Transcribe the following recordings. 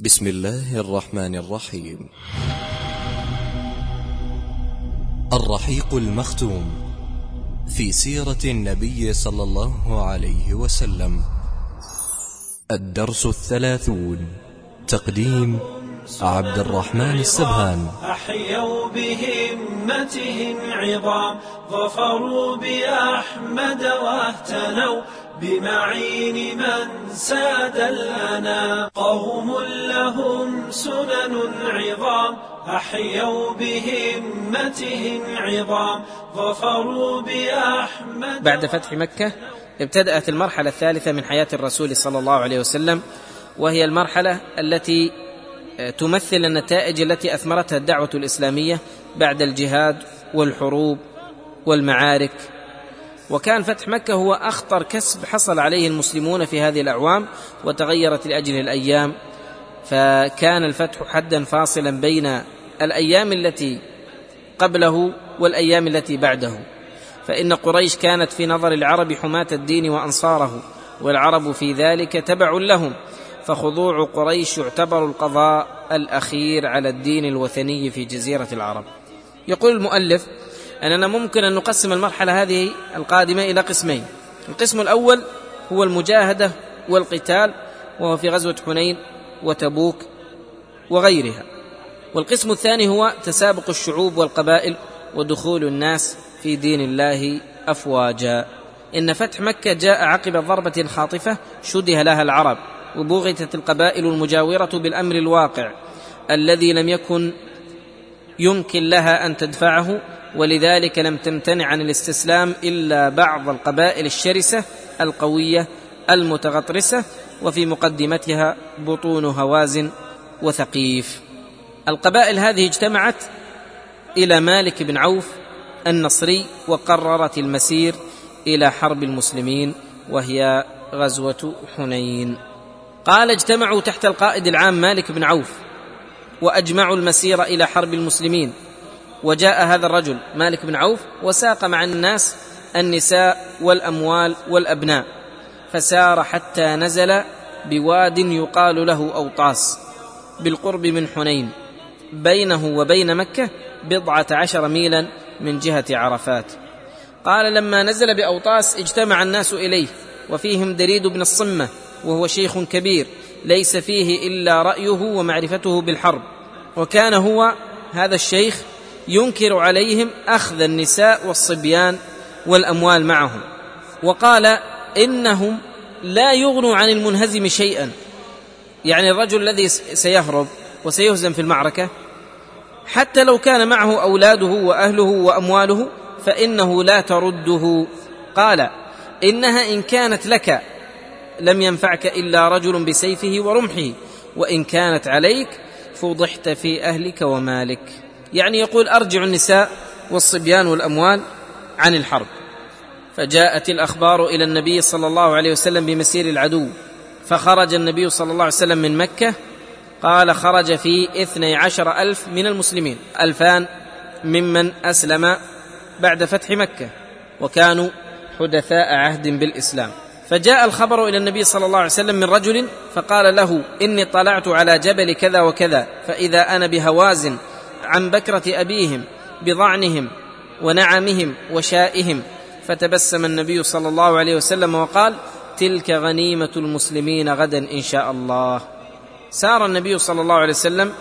بسم الله الرحمن الرحيم. الرحيق المختوم في سيرة النبي صلى الله عليه وسلم. الدرس الثلاثون. تقديم عبد الرحمن السبهان. أحيوا بهمتهم عظام. ظفروا بأحمد واهتنوا. بمعين من ساد الأنا قوم لهم سنن عظام أحيوا بهمتهم عظام. ظفروا بأحمد بعد فتح مكة ابتدأت المرحلة الثالثة من حياة الرسول صلى الله عليه وسلم وهي المرحلة التي تمثل النتائج التي أثمرتها الدعوة الإسلامية بعد الجهاد والحروب والمعارك. وكان فتح مكة هو أخطر كسب حصل عليه المسلمون في هذه الأعوام وتغيرت لأجله الأيام. فكان الفتح حدا فاصلا بين الأيام التي قبله والأيام التي بعده. فإن قريش كانت في نظر العرب حماة الدين وأنصاره والعرب في ذلك تبع لهم. فخضوع قريش يعتبر القضاء الأخير على الدين الوثني في جزيرة العرب. يقول المؤلف أننا ممكن أن نقسم المرحلة هذه القادمة إلى قسمين. القسم الأول هو المجاهدة والقتال وهو في غزوة حنين وتبوك وغيرها. والقسم الثاني هو تسابق الشعوب والقبائل ودخول الناس في دين الله أفواجا. إن فتح مكة جاء عقب ضربة خاطفة شده لها العرب وبغتت القبائل المجاورة بالأمر الواقع الذي لم يكن يمكن لها أن تدفعه ولذلك لم تمتنع عن الاستسلام إلا بعض القبائل الشرسة القوية المتغطرسة وفي مقدمتها بطون هوازن وثقيف. القبائل هذه اجتمعت إلى مالك بن عوف النصري وقررت المسير إلى حرب المسلمين وهي غزوة حنين. قال اجتمعوا تحت القائد العام مالك بن عوف وأجمعوا المسير إلى حرب المسلمين. وجاء هذا الرجل مالك بن عوف وساق مع الناس النساء والأموال والأبناء فسار حتى نزل بواد يقال له أوطاس بالقرب من حنين بينه وبين مكة بضعة عشر ميلا من جهة عرفات. قال لما نزل بأوطاس اجتمع الناس إليه وفيهم دريد بن الصمة وهو شيخ كبير ليس فيه إلا رأيه ومعرفته بالحرب وكان هو هذا الشيخ ينكر عليهم أخذ النساء والصبيان والأموال معهم. وقال إنهم لا يغنوا عن المنهزم شيئا. يعني الرجل الذي سيهرب وسيهزم في المعركة حتى لو كان معه أولاده وأهله وأمواله فإنه لا ترده. قال إنها إن كانت لك لم ينفعك إلا رجل بسيفه ورمحه وإن كانت عليك فضحت في أهلك ومالك. يعني يقول أرجع النساء والصبيان والأموال عن الحرب. فجاءت الأخبار إلى النبي صلى الله عليه وسلم بمسير العدو فخرج النبي صلى الله عليه وسلم من مكة قال خرج في اثني عشر ألف من المسلمين ألفان ممن أسلم بعد فتح مكة وكانوا حدثاء عهد بالإسلام. فجاء الخبر إلى النبي صلى الله عليه وسلم من رجل فقال له إني طلعت على جبل كذا وكذا فإذا أنا بهوازن عن بكرة أبيهم بضعنهم ونعمهم وشائهم. فتبسم النبي صلى الله عليه وسلم وقال تلك غنيمة المسلمين غدا إن شاء الله. سار النبي صلى الله عليه وسلم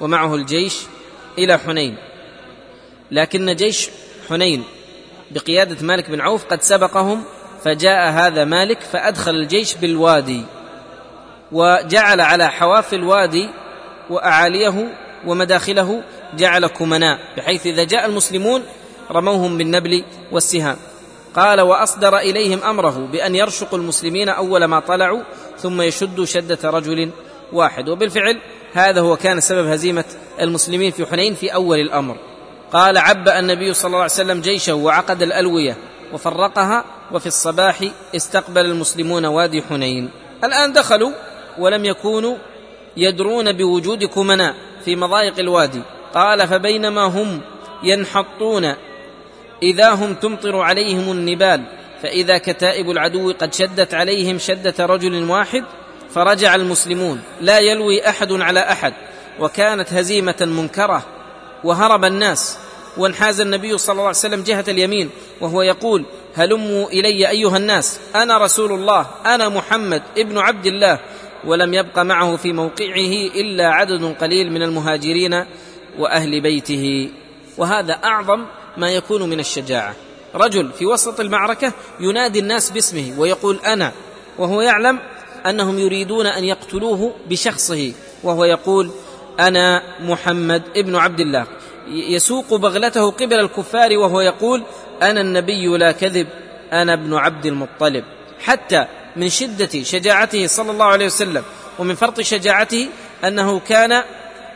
ومعه الجيش إلى حنين. لكن جيش حنين بقيادة مالك بن عوف قد سبقهم فجاء هذا مالك فأدخل الجيش بالوادي وجعل على حواف الوادي وأعاليه ومداخله جعل كمناء بحيث إذا جاء المسلمون رموهم بالنبل والسهام. قال وأصدر إليهم أمره بأن يرشقوا المسلمين أول ما طلعوا ثم يشدوا شدة رجل واحد. وبالفعل هذا هو كان سبب هزيمة المسلمين في حنين في أول الأمر. قال عبأ النبي صلى الله عليه وسلم جيشه وعقد الألوية وفرقها وفي الصباح استقبل المسلمون وادي حنين. الآن دخلوا ولم يكونوا يدرون بوجود كمناء. في مضايق الوادي. قال فبينما هم ينحطون إذا هم تمطر عليهم النبال فإذا كتائب العدو قد شدت عليهم شدة رجل واحد فرجع المسلمون. لا يلوي أحد على أحد وكانت هزيمة منكرة وهرب الناس. وانحاز النبي صلى الله عليه وسلم جهة اليمين وهو يقول هلموا إلي أيها الناس أنا رسول الله أنا محمد ابن عبد الله ولم يبق معه في موقعه إلا عدد قليل من المهاجرين وأهل بيته. وهذا أعظم ما يكون من الشجاعة. رجل في وسط المعركة ينادي الناس باسمه ويقول أنا وهو يعلم أنهم يريدون أن يقتلوه بشخصه وهو يقول أنا محمد ابن عبد الله. يسوق بغلته قبل الكفار وهو يقول أنا النبي لا كذب أنا ابن عبد المطلب. حتى من شدة شجاعته صلى الله عليه وسلم ومن فرط شجاعته أنه كان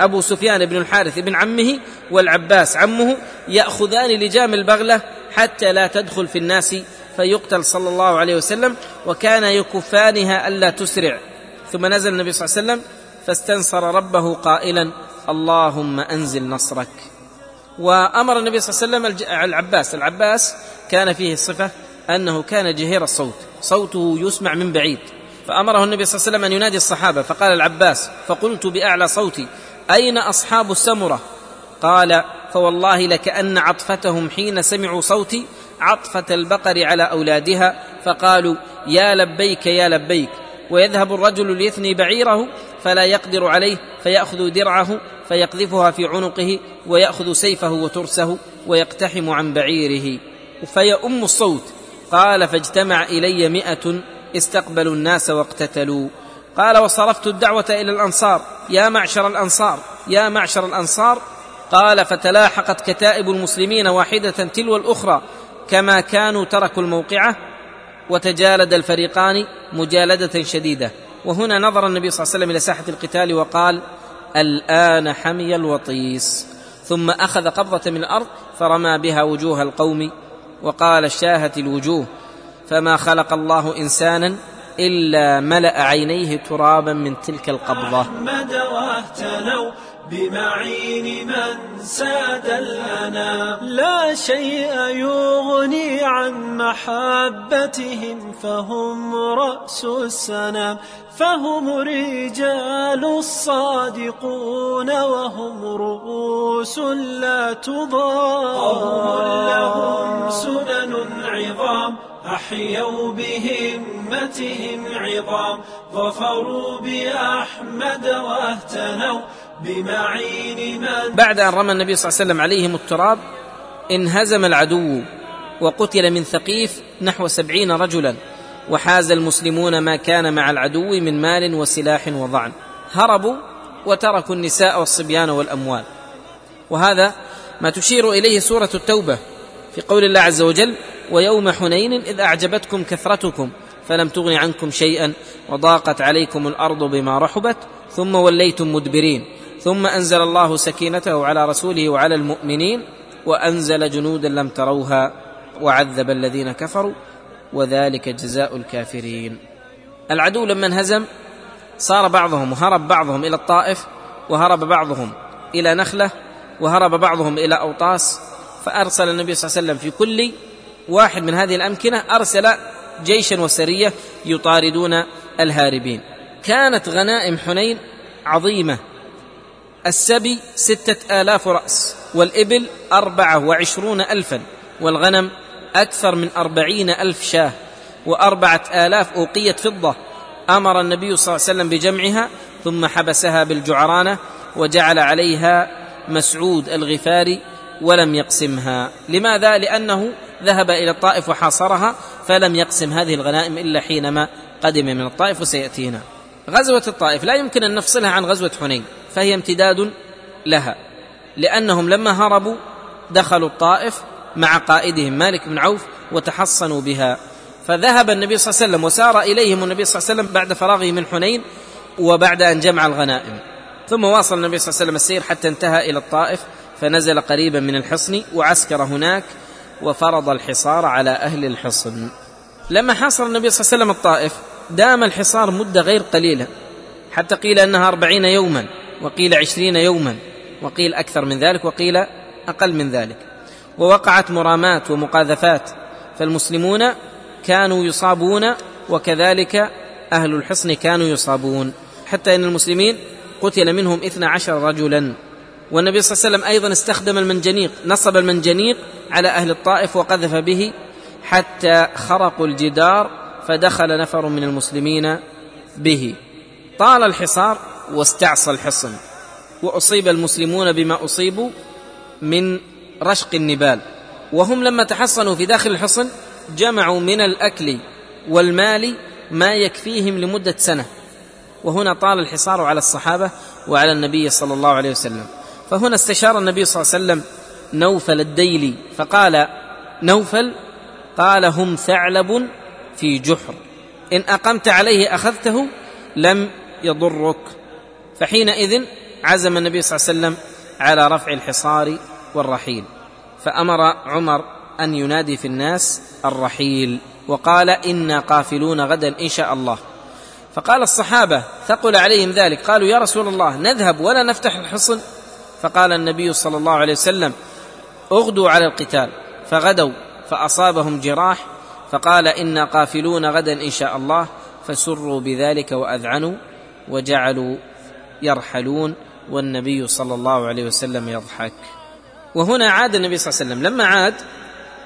أبو سفيان بن الحارث بن عمه والعباس عمه يأخذان لجام البغلة حتى لا تدخل في الناس فيقتل صلى الله عليه وسلم وكان يكفانها ألا تسرع. ثم نزل النبي صلى الله عليه وسلم فاستنصر ربه قائلا اللهم أنزل نصرك. وأمر النبي صلى الله عليه وسلم العباس العباس كان فيه صفة أنه كان جهير الصوت. صوته يسمع من بعيد. فأمره النبي صلى الله عليه وسلم أن ينادي الصحابة. فقال العباس فقلت بأعلى صوتي أين أصحاب السمرة؟ قال فوالله لكأن عطفتهم حين سمعوا صوتي عطفة البقر على أولادها فقالوا يا لبيك يا لبيك. ويذهب الرجل ليثني بعيره فلا يقدر عليه فيأخذ درعه فيقذفها في عنقه ويأخذ سيفه وترسه ويقتحم عن بعيره. فيؤم الصوت. قال فاجتمع إلي مائه استقبلوا الناس واقتتلوا. قال وصرفت الدعوة إلى الأنصار. يا معشر الأنصار يا معشر الأنصار. قال فتلاحقت كتائب المسلمين واحدة تلو الأخرى. كما كانوا تركوا الموقعة وتجالد الفريقان مجالدة شديدة. وهنا نظر النبي صلى الله عليه وسلم إلى ساحة القتال وقال الآن حمي الوطيس. ثم أخذ قبضة من الأرض فرمى بها وجوه القوم وقال شاهت الوجوه فما خلق الله إنسانا إلا ملأ عينيه ترابا من تلك القبضة. بمعين من ساد الأنا لا شيء يغني عن محبتهم فهم رأس السنام. فهم رجال الصادقون وهم رؤوس لا تضام. قوم لهم سنن عظام. أحيوا بهمتهم عظام. ظفروا بأحمد واهتنوا. بمعين من بعد أن رمى النبي صلى الله عليه وسلم عليهم التراب انهزم العدو وقتل من ثقيف نحو سبعين رجلا وحاز المسلمون ما كان مع العدو من مال وسلاح وضعن. هربوا وتركوا النساء والصبيان والأموال. وهذا ما تشير إليه سورة التوبة في قول الله عز وجل ويوم حنين إذ أعجبتكم كثرتكم فلم تغن عنكم شيئا وضاقت عليكم الأرض بما رحبت ثم وليتم مدبرين. ثم أنزل الله سكينته على رسوله وعلى المؤمنين وأنزل جنودا لم تروها وعذب الذين كفروا وذلك جزاء الكافرين. العدو لما انهزم صار بعضهم وهرب بعضهم إلى الطائف وهرب بعضهم إلى نخلة وهرب بعضهم إلى أوطاس فأرسل النبي صلى الله عليه وسلم في كل واحد من هذه الأمكنة أرسل جيشا وسرية يطاردون الهاربين. كانت غنائم حنين عظيمة السبي ستة آلاف رأس والإبل أربعة وعشرون ألفا والغنم أكثر من أربعين ألف شاة وأربعة آلاف أوقية فضة. أمر النبي صلى الله عليه وسلم بجمعها ثم حبسها بالجعرانة وجعل عليها مسعود الغفاري ولم يقسمها. لماذا؟ لأنه ذهب إلى الطائف وحاصرها فلم يقسم هذه الغنائم إلا حينما قدم من الطائف وسيأتينا. غزوة الطائف لا يمكن أن نفصلها عن غزوة حنين. فهي امتداد لها. لأنهم لما هربوا دخلوا الطائف مع قائدهم مالك بن عوف وتحصنوا بها. فذهب النبي صلى الله عليه وسلم وسار إليهم النبي صلى الله عليه وسلم بعد فراغه من حنين وبعد أن جمع الغنائم. ثم واصل النبي صلى الله عليه وسلم السير حتى انتهى إلى الطائف فنزل قريبا من الحصن وعسكر هناك وفرض الحصار على أهل الحصن. لما حاصر النبي صلى الله عليه وسلم الطائف دام الحصار مدة غير قليلة حتى قيل أنها أربعين يوما. وقيل عشرين يوما وقيل أكثر من ذلك وقيل أقل من ذلك. ووقعت مرامات ومقاذفات فالمسلمون كانوا يصابون وكذلك أهل الحصن كانوا يصابون. حتى إن المسلمين قتل منهم اثنا عشر رجلا. والنبي صلى الله عليه وسلم أيضا استخدم المنجنيق نصب المنجنيق على أهل الطائف وقذف به حتى خرقوا الجدار فدخل نفر من المسلمين به. طال الحصار واستعصى الحصن. وأصيب المسلمون بما أصيبوا من رشق النبال. وهم لما تحصنوا في داخل الحصن جمعوا من الأكل والمال ما يكفيهم لمدة سنة. وهنا طال الحصار على الصحابة وعلى النبي صلى الله عليه وسلم. فهنا استشار النبي صلى الله عليه وسلم نوفل الديلي فقال نوفل قال هم ثعلب في جحر. إن أقمت عليه أخذته لم يضرك. فحينئذ عزم النبي صلى الله عليه وسلم على رفع الحصار والرحيل فأمر عمر أن ينادي في الناس الرحيل وقال إنا قافلون غدا إن شاء الله. فقال الصحابة ثقل عليهم ذلك. قالوا يا رسول الله نذهب ولا نفتح الحصن. فقال النبي صلى الله عليه وسلم أغدوا على القتال. فغدوا فأصابهم جراح فقال إنا قافلون غدا إن شاء الله. فسروا بذلك وأذعنوا وجعلوا يرحلون والنبي صلى الله عليه وسلم يضحك. وهنا عاد النبي صلى الله عليه وسلم. لما عاد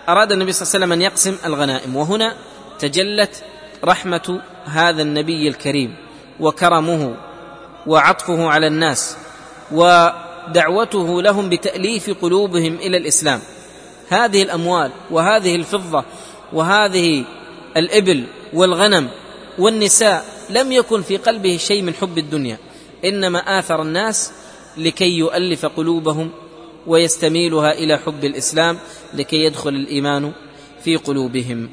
أراد النبي صلى الله عليه وسلم أن يقسم الغنائم. وهنا تجلت رحمة هذا النبي الكريم وكرمه وعطفه على الناس ودعوته لهم بتأليف قلوبهم إلى الإسلام. هذه الأموال وهذه الفضة وهذه الإبل والغنم والنساء لم يكن في قلبه شيء من حب الدنيا. إنما آثر الناس لكي يؤلف قلوبهم ويستميلها إلى حب الإسلام لكي يدخل الإيمان في قلوبهم.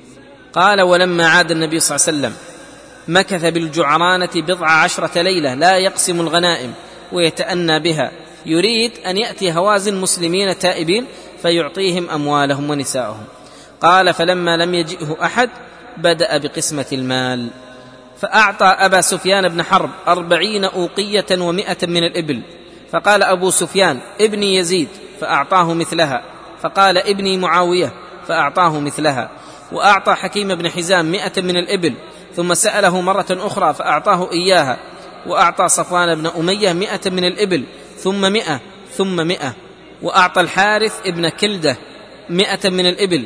قال ولما عاد النبي صلى الله عليه وسلم مكث بالجعرانة بضع عشرة ليلة لا يقسم الغنائم ويتأنى بها يريد أن يأتي هوازن مسلمين تائبين فيعطيهم أموالهم ونساءهم. قال فلما لم يجئه أحد بدأ بقسمة المال. فأعطى أبا سفيان بن حرب أربعين أوقية ومائة من الإبل. فقال أبو سفيان ابني يزيد فأعطاه مثلها. فقال ابني معاوية فأعطاه مثلها. وأعطى حكيم بن حزام مائة من الإبل. ثم سأله مرة أخرى فأعطاه إياها. وأعطى صفوان بن أمية مائة من الإبل ثم مائة ثم مائة. وأعطى الحارث ابن كلدة مائة من الإبل.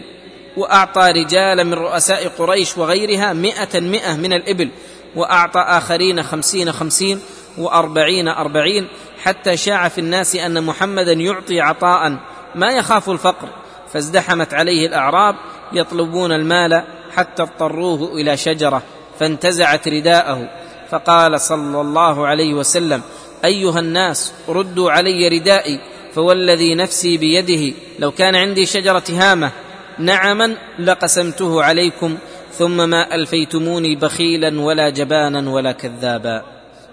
وأعطى رجالا من رؤساء قريش وغيرها مئة مئة من الإبل وأعطى آخرين خمسين خمسين وأربعين أربعين حتى شاع في الناس أن محمدا يعطي عطاء ما يخاف الفقر. فازدحمت عليه الأعراب يطلبون المال حتى اضطروه إلى شجرة فانتزعت رداءه. فقال صلى الله عليه وسلم أيها الناس ردوا علي ردائي فوالذي نفسي بيده لو كان عندي شجرة هامة نعما لقسمته عليكم ثم ما ألفيتموني بخيلا ولا جبانا ولا كذابا.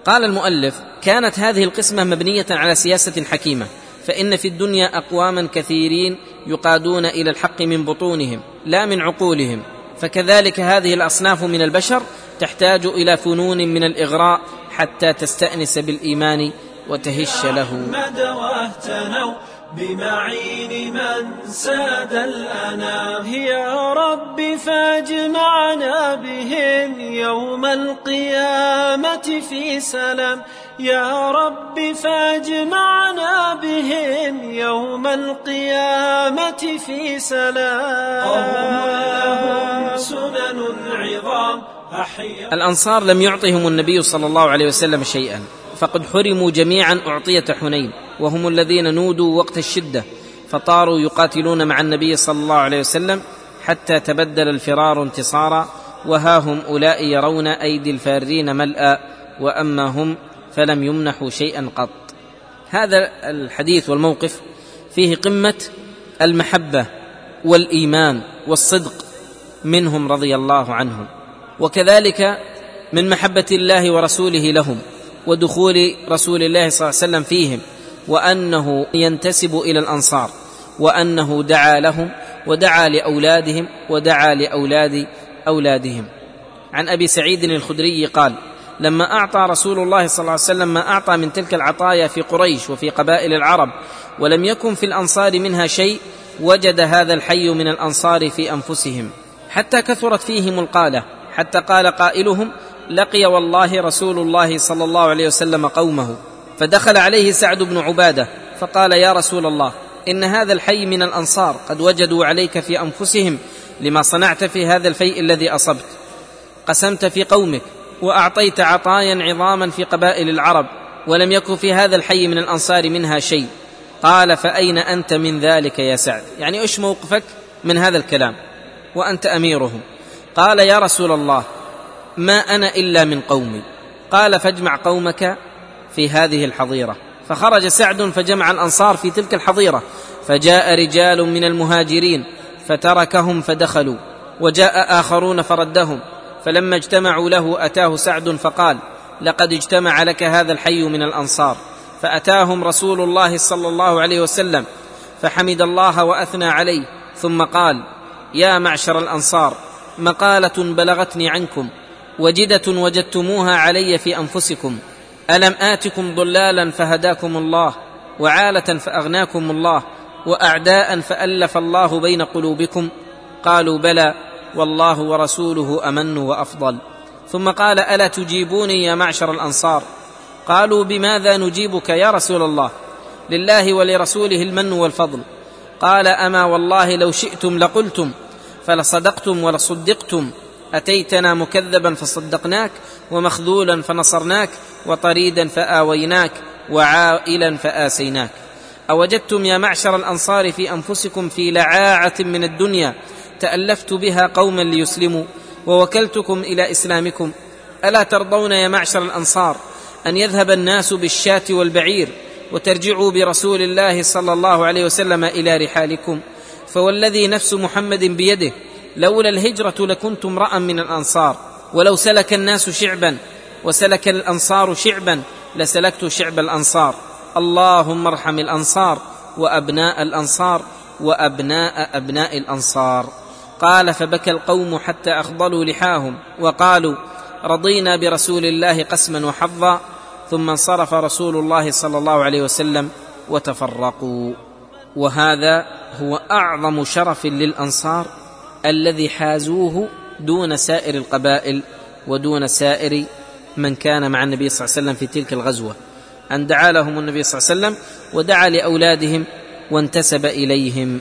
قال المؤلف كانت هذه القسمة مبنية على سياسة حكيمة فإن في الدنيا أقواما كثيرين يقادون إلى الحق من بطونهم لا من عقولهم. فكذلك هذه الأصناف من البشر تحتاج إلى فنون من الإغراء حتى تستأنس بالإيمان وتهش له. بمعين من ساد الأنام. يا رب فاجمعنا بهم يوم القيامة في سلام. يا رب فاجمعنا بهم يوم القيامة في سلام. قوم لهم سنن عظام. الأنصار لم يعطهم النبي صلى الله عليه وسلم شيئا فقد حرموا جميعا أعطية حنين. وهم الذين نودوا وقت الشدة فطاروا يقاتلون مع النبي صلى الله عليه وسلم حتى تبدل الفرار انتصارا وها هم أولئك يرون أيدي الفارين ملأى وأما هم فلم يمنحوا شيئا قط. هذا الحديث والموقف فيه قمة المحبة والإيمان والصدق منهم رضي الله عنهم. وكذلك من محبة الله ورسوله لهم ودخول رسول الله صلى الله عليه وسلم فيهم وأنه ينتسب إلى الأنصار وأنه دعا لهم ودعا لأولادهم ودعا لأولاد أولادهم. عن أبي سعيد الخدري قال لما أعطى رسول الله صلى الله عليه وسلم ما أعطى من تلك العطايا في قريش وفي قبائل العرب ولم يكن في الأنصار منها شيء وجد هذا الحي من الأنصار في أنفسهم. حتى كثرت فيهم القالة حتى قال قائلهم لقي والله رسول الله صلى الله عليه وسلم قومه فدخل عليه سعد بن عبادة فقال يا رسول الله إن هذا الحي من الأنصار قد وجدوا عليك في أنفسهم لما صنعت في هذا الفيء الذي أصبت. قسمت في قومك وأعطيت عطايا عظاما في قبائل العرب ولم يكن في هذا الحي من الأنصار منها شيء. قال فأين أنت من ذلك يا سعد؟ يعني إيش موقفك من هذا الكلام؟ وأنت أميرهم. قال يا رسول الله ما أنا إلا من قومي. قال فاجمع قومك في هذه الحظيرة. فخرج سعد فجمع الأنصار في تلك الحظيرة. فجاء رجال من المهاجرين فتركهم فدخلوا وجاء آخرون فردهم. فلما اجتمعوا له أتاه سعد فقال لقد اجتمع لك هذا الحي من الأنصار. فأتاهم رسول الله صلى الله عليه وسلم فحمد الله وأثنى عليه. ثم قال يا معشر الأنصار مقالة بلغتني عنكم وجدة وجدتموها علي في أنفسكم. ألم آتكم ضلالا فهداكم الله وعالة فأغناكم الله وأعداء فألف الله بين قلوبكم؟ قالوا بلى والله ورسوله أمن وأفضل. ثم قال ألا تجيبوني يا معشر الأنصار؟ قالوا بماذا نجيبك يا رسول الله؟ لله ولرسوله المن والفضل. قال أما والله لو شئتم لقلتم فلصدقتم ولصدقتم. أتيتنا مكذبا فصدقناك ومخذولا فنصرناك وطريدا فآويناك وعائلا فآسيناك. أوجدتم يا معشر الأنصار في أنفسكم في لعاعة من الدنيا تألفت بها قوما ليسلموا ووكلتكم إلى إسلامكم. ألا ترضون يا معشر الأنصار أن يذهب الناس بالشاة والبعير وترجعوا برسول الله صلى الله عليه وسلم إلى رحالكم؟ فوالذي نفس محمد بيده لولا الهجرة لكنت امرأ من الأنصار. ولو سلك الناس شعبا وسلك الأنصار شعبا لسلكت شعب الأنصار. اللهم ارحم الأنصار وأبناء الأنصار وأبناء أبناء الأنصار. قال فبكى القوم حتى أخضلوا لحاهم وقالوا رضينا برسول الله قسما وحظا. ثم انصرف رسول الله صلى الله عليه وسلم وتفرقوا. وهذا هو أعظم شرف للأنصار الذي حازوه دون سائر القبائل ودون سائر من كان مع النبي صلى الله عليه وسلم في تلك الغزوة. أن دعا لهم النبي صلى الله عليه وسلم ودعا لأولادهم وانتسب إليهم.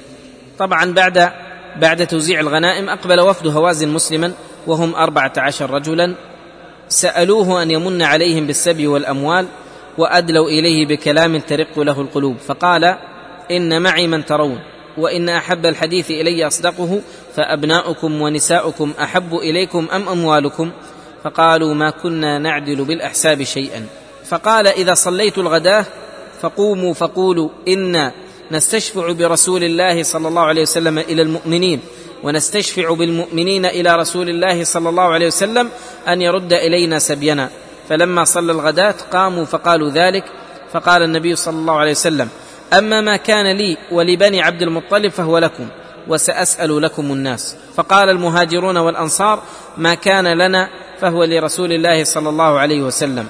طبعا بعد بعد توزيع الغنائم أقبل وفد هوازن مسلما وهم أربعة عشر رجلا. سألوه أن يمن عليهم بالسبي والأموال وأدلوا إليه بكلام ترق له القلوب. فقال إن معي من ترون. وإن أحب الحديث إلي أصدقه فأبناؤكم ونساؤكم أحب إليكم أم أموالكم؟ فقالوا ما كنا نعدل بالأحساب شيئا. فقال إذا صليت الغداة فقوموا فقولوا أنا نستشفع برسول الله صلى الله عليه وسلم إلى المؤمنين ونستشفع بالمؤمنين إلى رسول الله صلى الله عليه وسلم أن يرد إلينا سبينا. فلما صلى الغداة قاموا فقالوا ذلك فقال النبي صلى الله عليه وسلم أما ما كان لي ولبني عبد المطلب فهو لكم وسأسأل لكم الناس. فقال المهاجرون والأنصار ما كان لنا فهو لرسول الله صلى الله عليه وسلم.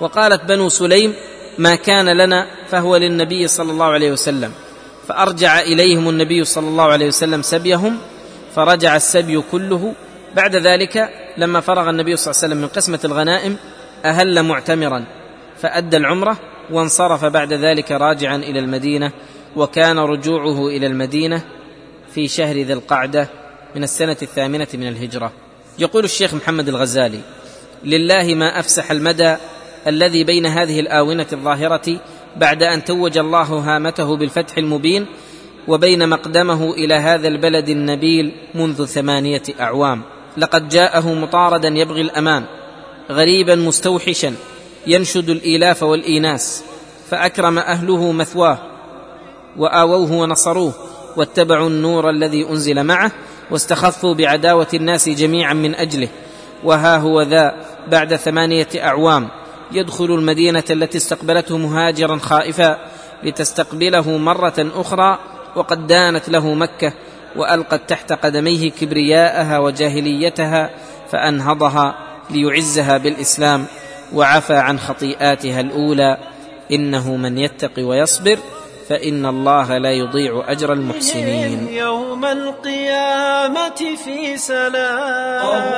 وقالت بنو سليم ما كان لنا فهو للنبي صلى الله عليه وسلم. فأرجع إليهم النبي صلى الله عليه وسلم سبيهم فرجع السبي كله. بعد ذلك لما فرغ النبي صلى الله عليه وسلم من قسمة الغنائم أهل معتمرا فأدى العمرة وانصرف بعد ذلك راجعا إلى المدينة وكان رجوعه إلى المدينة في شهر ذي القعدة من السنة الثامنة من الهجرة. يقول الشيخ محمد الغزالي لله ما أفسح المدى الذي بين هذه الآونة الظاهرة بعد أن توج الله هامته بالفتح المبين وبين مقدمه إلى هذا البلد النبيل منذ ثمانية أعوام. لقد جاءه مطاردا يبغي الأمان غريبا مستوحشا ينشد الإيلاف والإيناس فأكرم أهله مثواه وآووه ونصروه واتبعوا النور الذي أنزل معه واستخفوا بعداوة الناس جميعا من أجله. وها هو ذا بعد ثمانية أعوام يدخل المدينة التي استقبلته مهاجرا خائفا لتستقبله مرة أخرى وقد دانت له مكة وألقت تحت قدميه كبرياءها وجاهليتها فأنهضها ليعزها بالإسلام. وعفى عن خطيئاتها الأولى. إنه من يتق ويصبر فإن الله لا يضيع أجر المحسنين. يوم القيامة في سلام. قوم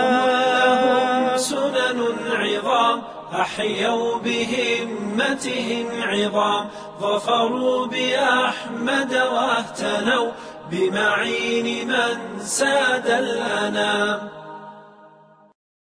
لهم سنن عظام أحيوا بهمتهم عظام. ظفروا بأحمد واهتنوا بمعين من ساد الأنام.